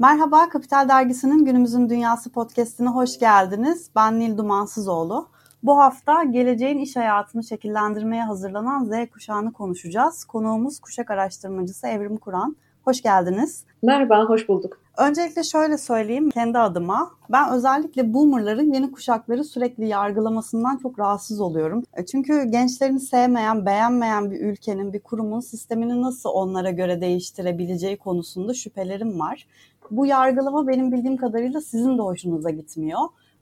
Merhaba, Kapital Dergisi'nin Günümüzün Dünyası podcastine hoş geldiniz. Ben Nil Dumansızoğlu. Bu hafta geleceğin iş hayatını şekillendirmeye hazırlanan Z kuşağını konuşacağız. Konuğumuz kuşak araştırmacısı Evrim Kur'an. Hoş geldiniz. Merhaba, hoş bulduk. Öncelikle şöyle söyleyeyim kendi adıma. Ben özellikle boomerların yeni kuşakları sürekli yargılamasından çok rahatsız oluyorum. E, çünkü gençlerini sevmeyen, beğenmeyen bir ülkenin, bir kurumun sistemini nasıl onlara göre değiştirebileceği konusunda şüphelerim var. Bu yargılama benim bildiğim kadarıyla sizin de hoşunuza gitmiyor.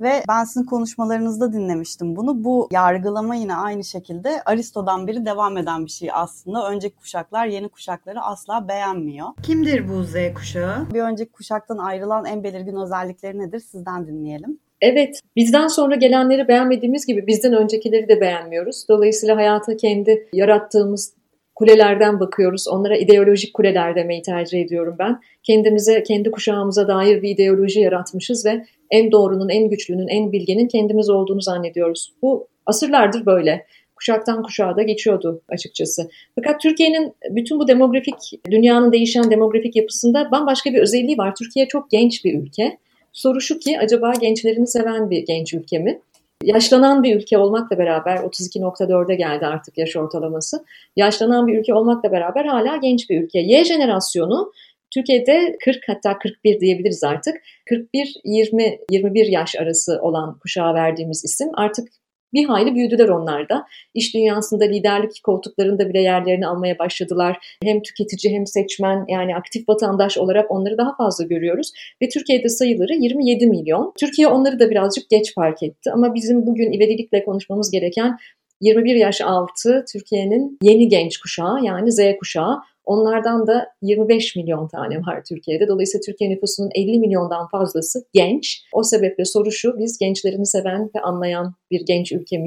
Ve ben sizin konuşmalarınızda dinlemiştim bunu. Bu yargılama yine aynı şekilde Aristo'dan beri devam eden bir şey aslında. Önceki kuşaklar yeni kuşakları asla beğenmiyor. Kimdir bu Z kuşağı? Bir önceki kuşaktan ayrılan en belirgin özellikleri nedir? Sizden dinleyelim. Evet, bizden sonra gelenleri beğenmediğimiz gibi bizden öncekileri de beğenmiyoruz. Dolayısıyla hayata kendi yarattığımız kulelerden bakıyoruz. Onlara ideolojik kuleler demeyi tercih ediyorum ben. Kendimize, kendi kuşağımıza dair bir ideoloji yaratmışız ve en doğrunun, en güçlünün, en bilgenin kendimiz olduğunu zannediyoruz. Bu asırlardır böyle. Kuşaktan kuşağa da geçiyordu açıkçası. Fakat Türkiye'nin bütün bu demografik, dünyanın değişen demografik yapısında bambaşka bir özelliği var. Türkiye çok genç bir ülke. Soru şu ki acaba gençlerini seven bir genç ülke mi? Yaşlanan bir ülke olmakla beraber 32.4'e geldi artık yaş ortalaması. Yaşlanan bir ülke olmakla beraber hala genç bir ülke. Y jenerasyonu Türkiye'de 40 hatta 41 diyebiliriz artık. 41-20-21 yaş arası olan kuşağa verdiğimiz isim artık bir hayli büyüdüler onlar da. İş dünyasında liderlik koltuklarında bile yerlerini almaya başladılar. Hem tüketici hem seçmen yani aktif vatandaş olarak onları daha fazla görüyoruz. Ve Türkiye'de sayıları 27 milyon. Türkiye onları da birazcık geç fark etti ama bizim bugün ivedilikle konuşmamız gereken 21 yaş altı Türkiye'nin yeni genç kuşağı yani Z kuşağı. Onlardan da 25 milyon tane var Türkiye'de. Dolayısıyla Türkiye nüfusunun 50 milyondan fazlası genç. O sebeple soru şu, biz gençlerini seven ve anlayan bir genç ülke?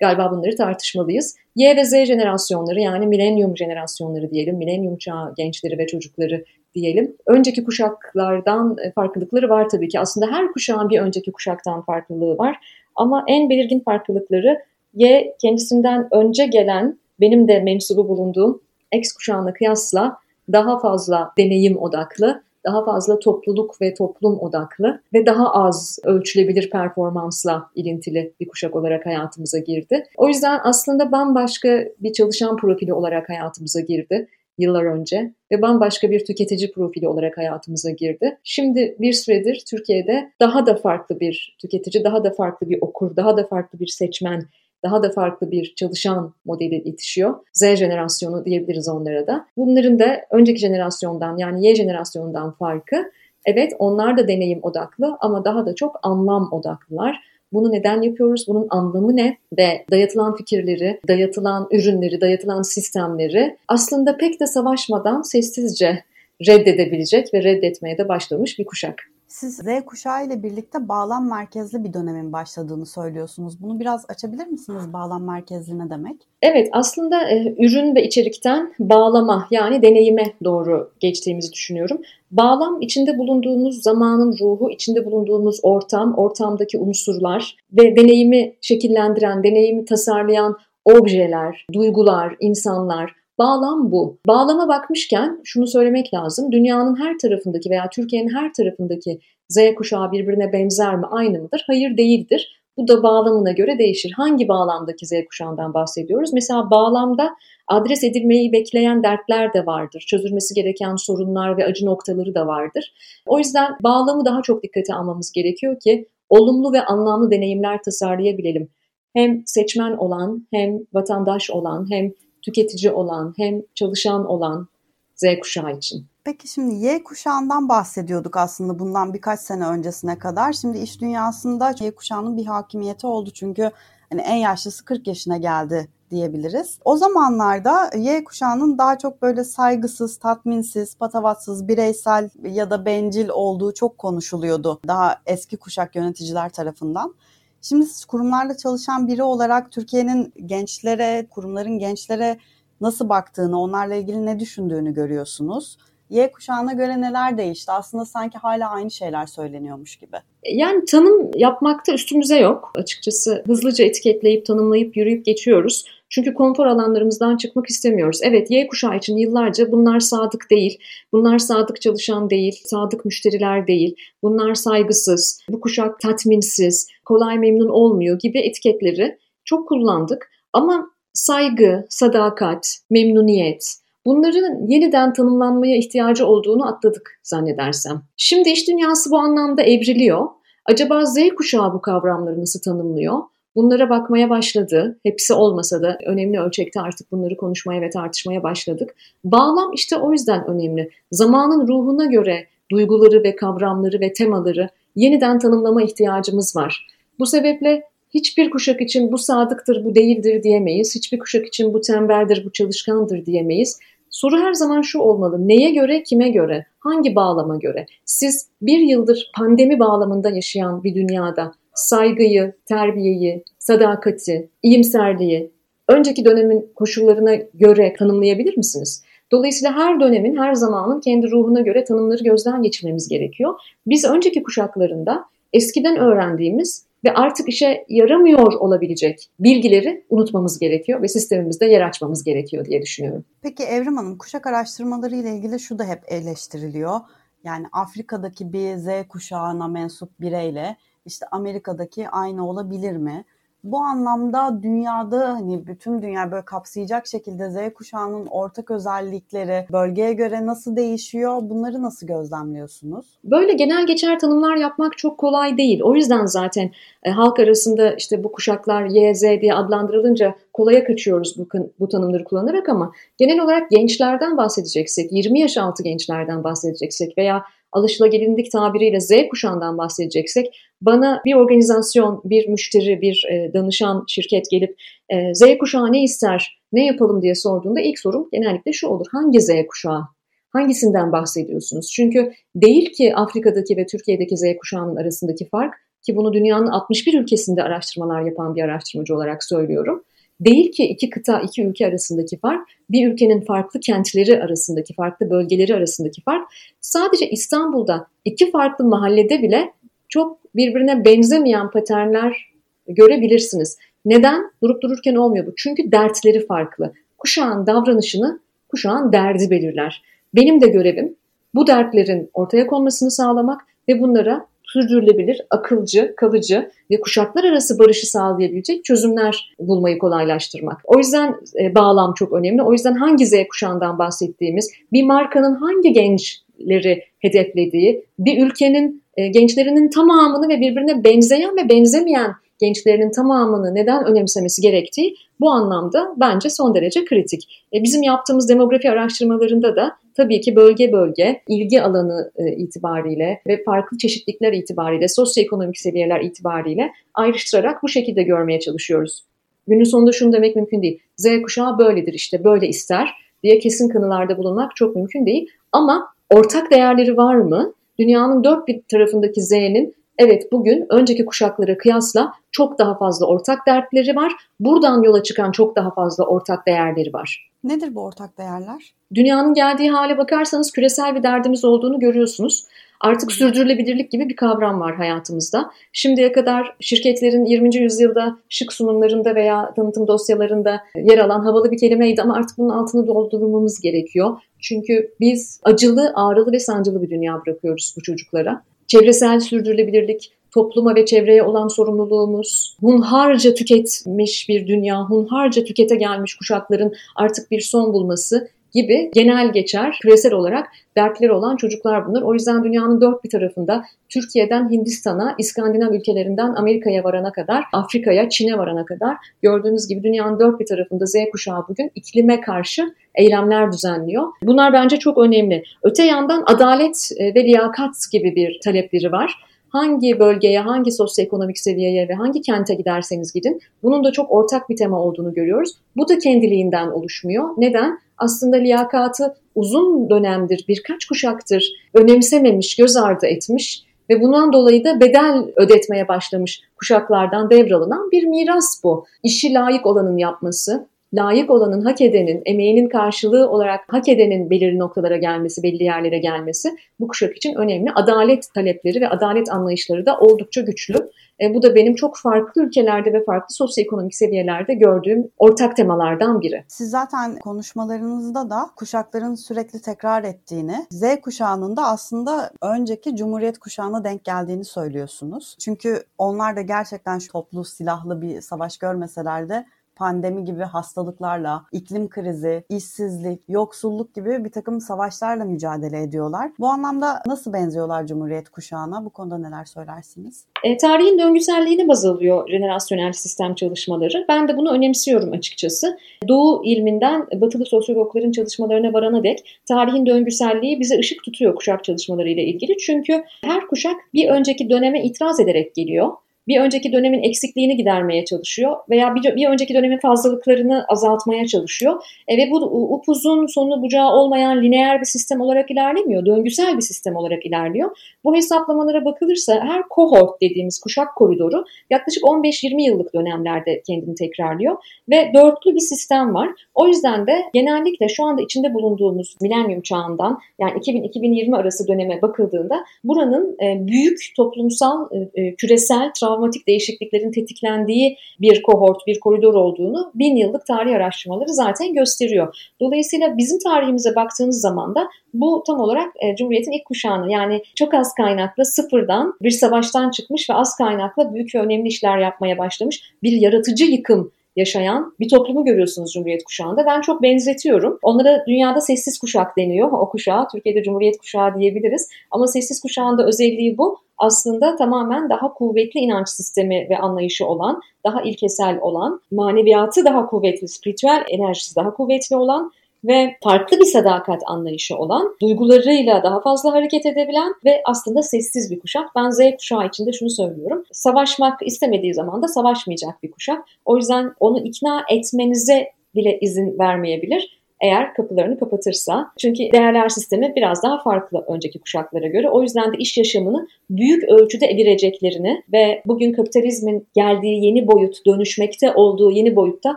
Galiba bunları tartışmalıyız. Y ve Z jenerasyonları yani milenyum jenerasyonları diyelim, milenyum çağı gençleri ve çocukları diyelim. Önceki kuşaklardan e, farklılıkları var tabii ki. Aslında her kuşağın bir önceki kuşaktan farklılığı var. Ama en belirgin farklılıkları Y kendisinden önce gelen, benim de mensubu bulunduğum X kuşağına kıyasla daha fazla deneyim odaklı, daha fazla topluluk ve toplum odaklı ve daha az ölçülebilir performansla ilintili bir kuşak olarak hayatımıza girdi. O yüzden aslında bambaşka bir çalışan profili olarak hayatımıza girdi yıllar önce ve bambaşka bir tüketici profili olarak hayatımıza girdi. Şimdi bir süredir Türkiye'de daha da farklı bir tüketici, daha da farklı bir okur, daha da farklı bir seçmen daha da farklı bir çalışan modeli yetişiyor. Z jenerasyonu diyebiliriz onlara da. Bunların da önceki jenerasyondan yani Y jenerasyonundan farkı evet onlar da deneyim odaklı ama daha da çok anlam odaklılar. Bunu neden yapıyoruz? Bunun anlamı ne? Ve dayatılan fikirleri, dayatılan ürünleri, dayatılan sistemleri aslında pek de savaşmadan sessizce reddedebilecek ve reddetmeye de başlamış bir kuşak. Siz Z kuşağı ile birlikte bağlam merkezli bir dönemin başladığını söylüyorsunuz. Bunu biraz açabilir misiniz bağlam merkezli ne demek? Evet aslında e, ürün ve içerikten bağlama yani deneyime doğru geçtiğimizi düşünüyorum. Bağlam içinde bulunduğumuz zamanın ruhu, içinde bulunduğumuz ortam, ortamdaki unsurlar ve deneyimi şekillendiren, deneyimi tasarlayan objeler, duygular, insanlar, Bağlam bu. Bağlama bakmışken şunu söylemek lazım. Dünyanın her tarafındaki veya Türkiye'nin her tarafındaki Z kuşağı birbirine benzer mi, aynı mıdır? Hayır değildir. Bu da bağlamına göre değişir. Hangi bağlamdaki Z kuşağından bahsediyoruz? Mesela bağlamda adres edilmeyi bekleyen dertler de vardır. Çözülmesi gereken sorunlar ve acı noktaları da vardır. O yüzden bağlamı daha çok dikkate almamız gerekiyor ki olumlu ve anlamlı deneyimler tasarlayabilelim. Hem seçmen olan, hem vatandaş olan, hem tüketici olan hem çalışan olan Z kuşağı için. Peki şimdi Y kuşağından bahsediyorduk aslında bundan birkaç sene öncesine kadar. Şimdi iş dünyasında Y kuşağının bir hakimiyeti oldu çünkü hani en yaşlısı 40 yaşına geldi diyebiliriz. O zamanlarda Y kuşağının daha çok böyle saygısız, tatminsiz, patavatsız, bireysel ya da bencil olduğu çok konuşuluyordu. Daha eski kuşak yöneticiler tarafından. Şimdi siz kurumlarla çalışan biri olarak Türkiye'nin gençlere, kurumların gençlere nasıl baktığını, onlarla ilgili ne düşündüğünü görüyorsunuz. Y kuşağına göre neler değişti? Aslında sanki hala aynı şeyler söyleniyormuş gibi. Yani tanım yapmakta üstümüze yok. Açıkçası hızlıca etiketleyip tanımlayıp yürüyüp geçiyoruz. Çünkü konfor alanlarımızdan çıkmak istemiyoruz. Evet Y kuşağı için yıllarca bunlar sadık değil, bunlar sadık çalışan değil, sadık müşteriler değil, bunlar saygısız, bu kuşak tatminsiz, kolay memnun olmuyor gibi etiketleri çok kullandık. Ama saygı, sadakat, memnuniyet, bunların yeniden tanımlanmaya ihtiyacı olduğunu atladık zannedersem. Şimdi iş dünyası bu anlamda evriliyor. Acaba Z kuşağı bu kavramları nasıl tanımlıyor? Bunlara bakmaya başladı. Hepsi olmasa da önemli ölçekte artık bunları konuşmaya ve tartışmaya başladık. Bağlam işte o yüzden önemli. Zamanın ruhuna göre duyguları ve kavramları ve temaları yeniden tanımlama ihtiyacımız var. Bu sebeple hiçbir kuşak için bu sadıktır, bu değildir diyemeyiz. Hiçbir kuşak için bu tembeldir, bu çalışkandır diyemeyiz. Soru her zaman şu olmalı. Neye göre, kime göre, hangi bağlama göre? Siz bir yıldır pandemi bağlamında yaşayan bir dünyada saygıyı, terbiyeyi, sadakati, iyimserliği önceki dönemin koşullarına göre tanımlayabilir misiniz? Dolayısıyla her dönemin, her zamanın kendi ruhuna göre tanımları gözden geçirmemiz gerekiyor. Biz önceki kuşaklarında eskiden öğrendiğimiz ve artık işe yaramıyor olabilecek bilgileri unutmamız gerekiyor ve sistemimizde yer açmamız gerekiyor diye düşünüyorum. Peki Evrim Hanım kuşak araştırmaları ile ilgili şu da hep eleştiriliyor. Yani Afrika'daki bir Z kuşağına mensup bireyle işte Amerika'daki aynı olabilir mi? Bu anlamda dünyada hani bütün dünya böyle kapsayacak şekilde Z kuşağının ortak özellikleri bölgeye göre nasıl değişiyor? Bunları nasıl gözlemliyorsunuz? Böyle genel geçer tanımlar yapmak çok kolay değil. O yüzden zaten e, halk arasında işte bu kuşaklar Y, Z diye adlandırılınca kolaya kaçıyoruz bu, bu tanımları kullanarak ama genel olarak gençlerden bahsedeceksek, 20 yaş altı gençlerden bahsedeceksek veya alışılagelindik tabiriyle Z kuşağından bahsedeceksek bana bir organizasyon, bir müşteri, bir e, danışan şirket gelip e, Z kuşağı ne ister, ne yapalım diye sorduğunda ilk sorum genellikle şu olur. Hangi Z kuşağı? Hangisinden bahsediyorsunuz? Çünkü değil ki Afrika'daki ve Türkiye'deki Z kuşağının arasındaki fark ki bunu dünyanın 61 ülkesinde araştırmalar yapan bir araştırmacı olarak söylüyorum. Değil ki iki kıta, iki ülke arasındaki fark, bir ülkenin farklı kentleri arasındaki, farklı bölgeleri arasındaki fark. Sadece İstanbul'da iki farklı mahallede bile çok birbirine benzemeyen paternler görebilirsiniz. Neden? Durup dururken olmuyor bu. Çünkü dertleri farklı. Kuşağın davranışını kuşağın derdi belirler. Benim de görevim bu dertlerin ortaya konmasını sağlamak ve bunlara sürdürülebilir, akılcı, kalıcı ve kuşaklar arası barışı sağlayabilecek çözümler bulmayı kolaylaştırmak. O yüzden e, bağlam çok önemli. O yüzden hangi Z kuşağından bahsettiğimiz, bir markanın hangi gençleri hedeflediği, bir ülkenin e, gençlerinin tamamını ve birbirine benzeyen ve benzemeyen gençlerinin tamamını neden önemsemesi gerektiği bu anlamda bence son derece kritik. E, bizim yaptığımız demografi araştırmalarında da tabii ki bölge bölge, ilgi alanı e, itibariyle ve farklı çeşitlikler itibariyle, sosyoekonomik seviyeler itibariyle ayrıştırarak bu şekilde görmeye çalışıyoruz. Günün sonunda şunu demek mümkün değil. Z kuşağı böyledir işte, böyle ister diye kesin kanılarda bulunmak çok mümkün değil. Ama ortak değerleri var mı? Dünyanın dört bir tarafındaki Z'nin evet bugün önceki kuşaklara kıyasla çok daha fazla ortak dertleri var. Buradan yola çıkan çok daha fazla ortak değerleri var. Nedir bu ortak değerler? Dünyanın geldiği hale bakarsanız küresel bir derdimiz olduğunu görüyorsunuz. Artık sürdürülebilirlik gibi bir kavram var hayatımızda. Şimdiye kadar şirketlerin 20. yüzyılda şık sunumlarında veya tanıtım dosyalarında yer alan havalı bir kelimeydi ama artık bunun altını doldurmamız gerekiyor. Çünkü biz acılı, ağrılı ve sancılı bir dünya bırakıyoruz bu çocuklara. Çevresel sürdürülebilirlik, topluma ve çevreye olan sorumluluğumuz, hunharca tüketmiş bir dünya, hunharca tükete gelmiş kuşakların artık bir son bulması gibi genel geçer, küresel olarak dertleri olan çocuklar bunlar. O yüzden dünyanın dört bir tarafında Türkiye'den Hindistan'a, İskandinav ülkelerinden Amerika'ya varana kadar, Afrika'ya, Çin'e varana kadar gördüğünüz gibi dünyanın dört bir tarafında Z kuşağı bugün iklime karşı eylemler düzenliyor. Bunlar bence çok önemli. Öte yandan adalet e, ve liyakat gibi bir talepleri var hangi bölgeye, hangi sosyoekonomik seviyeye ve hangi kente giderseniz gidin bunun da çok ortak bir tema olduğunu görüyoruz. Bu da kendiliğinden oluşmuyor. Neden? Aslında liyakatı uzun dönemdir, birkaç kuşaktır önemsememiş, göz ardı etmiş ve bundan dolayı da bedel ödetmeye başlamış kuşaklardan devralınan bir miras bu. İşi layık olanın yapması, layık olanın, hak edenin, emeğinin karşılığı olarak hak edenin belirli noktalara gelmesi, belli yerlere gelmesi bu kuşak için önemli. Adalet talepleri ve adalet anlayışları da oldukça güçlü. E, bu da benim çok farklı ülkelerde ve farklı sosyoekonomik seviyelerde gördüğüm ortak temalardan biri. Siz zaten konuşmalarınızda da kuşakların sürekli tekrar ettiğini, Z kuşağının da aslında önceki Cumhuriyet kuşağına denk geldiğini söylüyorsunuz. Çünkü onlar da gerçekten toplu silahlı bir savaş görmeseler de pandemi gibi hastalıklarla, iklim krizi, işsizlik, yoksulluk gibi bir takım savaşlarla mücadele ediyorlar. Bu anlamda nasıl benziyorlar Cumhuriyet kuşağına? Bu konuda neler söylersiniz? E, tarihin döngüselliğini baz alıyor jenerasyonel sistem çalışmaları. Ben de bunu önemsiyorum açıkçası. Doğu ilminden batılı sosyologların çalışmalarına varana dek tarihin döngüselliği bize ışık tutuyor kuşak çalışmaları ile ilgili. Çünkü her kuşak bir önceki döneme itiraz ederek geliyor bir önceki dönemin eksikliğini gidermeye çalışıyor veya bir, bir önceki dönemin fazlalıklarını azaltmaya çalışıyor. E ve bu upuzun sonu bucağı olmayan lineer bir sistem olarak ilerlemiyor. Döngüsel bir sistem olarak ilerliyor. Bu hesaplamalara bakılırsa her kohort dediğimiz kuşak koridoru yaklaşık 15-20 yıllık dönemlerde kendini tekrarlıyor ve dörtlü bir sistem var. O yüzden de genellikle şu anda içinde bulunduğumuz milenyum çağından yani 2000-2020 arası döneme bakıldığında buranın e, büyük toplumsal e, e küresel travmatik değişikliklerin tetiklendiği bir kohort, bir koridor olduğunu bin yıllık tarih araştırmaları zaten gösteriyor. Dolayısıyla bizim tarihimize baktığınız zaman da bu tam olarak e, Cumhuriyet'in ilk kuşağını yani çok az kaynakla sıfırdan bir savaştan çıkmış ve az kaynakla büyük ve önemli işler yapmaya başlamış bir yaratıcı yıkım yaşayan bir toplumu görüyorsunuz Cumhuriyet kuşağında. Ben çok benzetiyorum. Onlara dünyada sessiz kuşak deniyor o kuşağı. Türkiye'de Cumhuriyet kuşağı diyebiliriz. Ama sessiz kuşağında özelliği bu. Aslında tamamen daha kuvvetli inanç sistemi ve anlayışı olan, daha ilkesel olan, maneviyatı daha kuvvetli, spiritüel enerjisi daha kuvvetli olan ve farklı bir sadakat anlayışı olan, duygularıyla daha fazla hareket edebilen ve aslında sessiz bir kuşak. Ben Z kuşağı içinde şunu söylüyorum. Savaşmak istemediği zaman da savaşmayacak bir kuşak. O yüzden onu ikna etmenize bile izin vermeyebilir eğer kapılarını kapatırsa. Çünkü değerler sistemi biraz daha farklı önceki kuşaklara göre. O yüzden de iş yaşamını büyük ölçüde evireceklerini ve bugün kapitalizmin geldiği yeni boyut, dönüşmekte olduğu yeni boyutta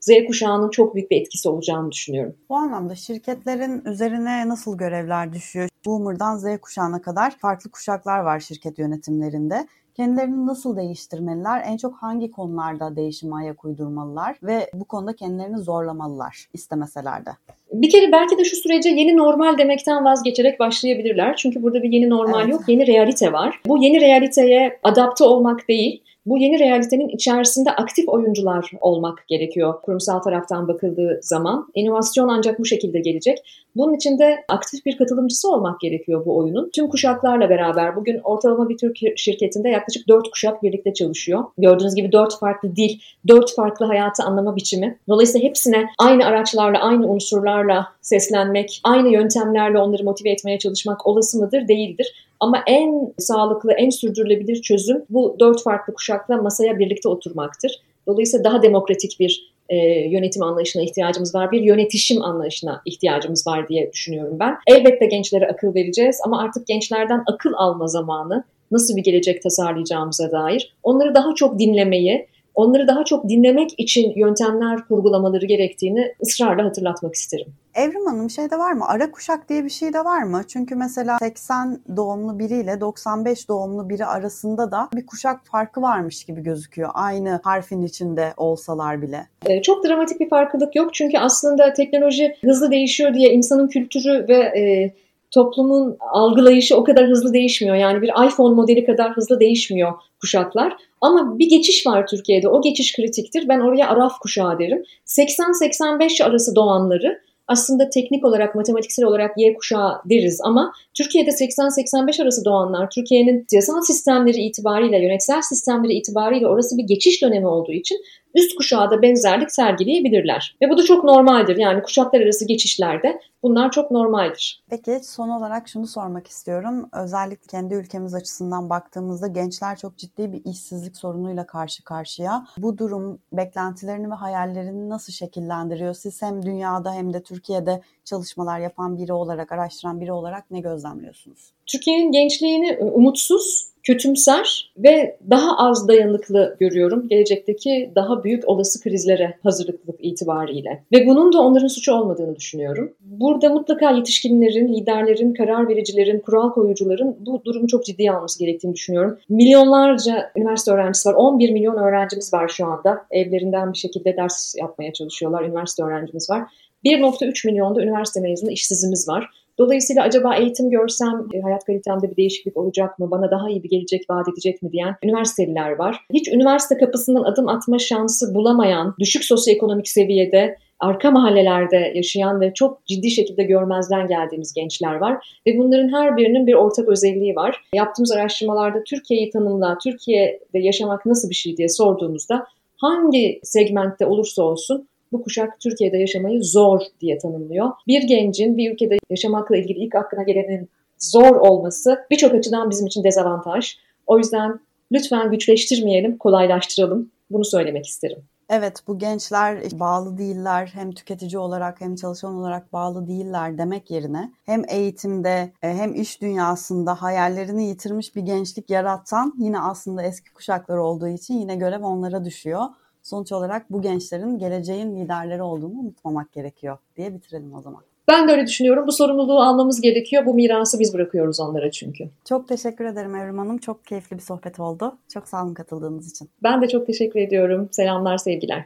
Z kuşağının çok büyük bir etkisi olacağını düşünüyorum. Bu anlamda şirketlerin üzerine nasıl görevler düşüyor? Boomer'dan Z kuşağına kadar farklı kuşaklar var şirket yönetimlerinde kendilerini nasıl değiştirmeliler? En çok hangi konularda değişime ayak uydurmalılar ve bu konuda kendilerini zorlamalılar istemeseler de? Bir kere belki de şu sürece yeni normal demekten vazgeçerek başlayabilirler. Çünkü burada bir yeni normal evet. yok, yeni realite var. Bu yeni realiteye adapte olmak değil, bu yeni realitenin içerisinde aktif oyuncular olmak gerekiyor kurumsal taraftan bakıldığı zaman. İnovasyon ancak bu şekilde gelecek. Bunun için de aktif bir katılımcısı olmak gerekiyor bu oyunun. Tüm kuşaklarla beraber bugün ortalama bir Türk şirketinde yaklaşık 4 kuşak birlikte çalışıyor. Gördüğünüz gibi 4 farklı dil, 4 farklı hayatı anlama biçimi. Dolayısıyla hepsine aynı araçlarla, aynı unsurlarla seslenmek, aynı yöntemlerle onları motive etmeye çalışmak olası mıdır? Değildir. Ama en sağlıklı, en sürdürülebilir çözüm bu dört farklı kuşakla masaya birlikte oturmaktır. Dolayısıyla daha demokratik bir e, yönetim anlayışına ihtiyacımız var, bir yönetişim anlayışına ihtiyacımız var diye düşünüyorum ben. Elbette gençlere akıl vereceğiz ama artık gençlerden akıl alma zamanı, nasıl bir gelecek tasarlayacağımıza dair onları daha çok dinlemeyi, onları daha çok dinlemek için yöntemler kurgulamaları gerektiğini ısrarla hatırlatmak isterim. Evrim Hanım şeyde var mı? Ara kuşak diye bir şey de var mı? Çünkü mesela 80 doğumlu biriyle 95 doğumlu biri arasında da bir kuşak farkı varmış gibi gözüküyor. Aynı harfin içinde olsalar bile. Ee, çok dramatik bir farklılık yok. Çünkü aslında teknoloji hızlı değişiyor diye insanın kültürü ve e, toplumun algılayışı o kadar hızlı değişmiyor. Yani bir iPhone modeli kadar hızlı değişmiyor kuşaklar. Ama bir geçiş var Türkiye'de. O geçiş kritiktir. Ben oraya Araf kuşağı derim. 80-85 arası doğanları aslında teknik olarak, matematiksel olarak Y kuşağı deriz ama Türkiye'de 80-85 arası doğanlar, Türkiye'nin siyasal sistemleri itibariyle, yönetsel sistemleri itibariyle orası bir geçiş dönemi olduğu için üst kuşağa da benzerlik sergileyebilirler. Ve bu da çok normaldir. Yani kuşaklar arası geçişlerde bunlar çok normaldir. Peki son olarak şunu sormak istiyorum. Özellikle kendi ülkemiz açısından baktığımızda gençler çok ciddi bir işsizlik sorunuyla karşı karşıya. Bu durum beklentilerini ve hayallerini nasıl şekillendiriyor? Siz hem dünyada hem de Türkiye'de çalışmalar yapan biri olarak, araştıran biri olarak ne gözlemliyorsunuz? Türkiye'nin gençliğini umutsuz kötümser ve daha az dayanıklı görüyorum gelecekteki daha büyük olası krizlere hazırlıklık itibariyle. Ve bunun da onların suçu olmadığını düşünüyorum. Burada mutlaka yetişkinlerin, liderlerin, karar vericilerin, kural koyucuların bu durumu çok ciddiye alması gerektiğini düşünüyorum. Milyonlarca üniversite öğrencisi var. 11 milyon öğrencimiz var şu anda. Evlerinden bir şekilde ders yapmaya çalışıyorlar. Üniversite öğrencimiz var. 1.3 milyonda üniversite mezunu işsizimiz var. Dolayısıyla acaba eğitim görsem e, hayat kalitemde bir değişiklik olacak mı, bana daha iyi bir gelecek vaat edecek mi diyen üniversiteliler var. Hiç üniversite kapısından adım atma şansı bulamayan, düşük sosyoekonomik seviyede arka mahallelerde yaşayan ve çok ciddi şekilde görmezden geldiğimiz gençler var. Ve bunların her birinin bir ortak özelliği var. Yaptığımız araştırmalarda Türkiye'yi tanımla, Türkiye'de yaşamak nasıl bir şey diye sorduğumuzda hangi segmentte olursa olsun bu kuşak Türkiye'de yaşamayı zor diye tanımlıyor. Bir gencin bir ülkede yaşamakla ilgili ilk aklına gelenin zor olması birçok açıdan bizim için dezavantaj. O yüzden lütfen güçleştirmeyelim, kolaylaştıralım. Bunu söylemek isterim. Evet bu gençler bağlı değiller hem tüketici olarak hem çalışan olarak bağlı değiller demek yerine hem eğitimde e, hem iş dünyasında hayallerini yitirmiş bir gençlik yaratan yine aslında eski kuşaklar olduğu için yine görev onlara düşüyor. Sonuç olarak bu gençlerin geleceğin liderleri olduğunu unutmamak gerekiyor diye bitirelim o zaman. Ben de öyle düşünüyorum. Bu sorumluluğu almamız gerekiyor. Bu mirası biz bırakıyoruz onlara çünkü. Çok teşekkür ederim Evrim Hanım. Çok keyifli bir sohbet oldu. Çok sağ olun katıldığınız için. Ben de çok teşekkür ediyorum. Selamlar, sevgiler.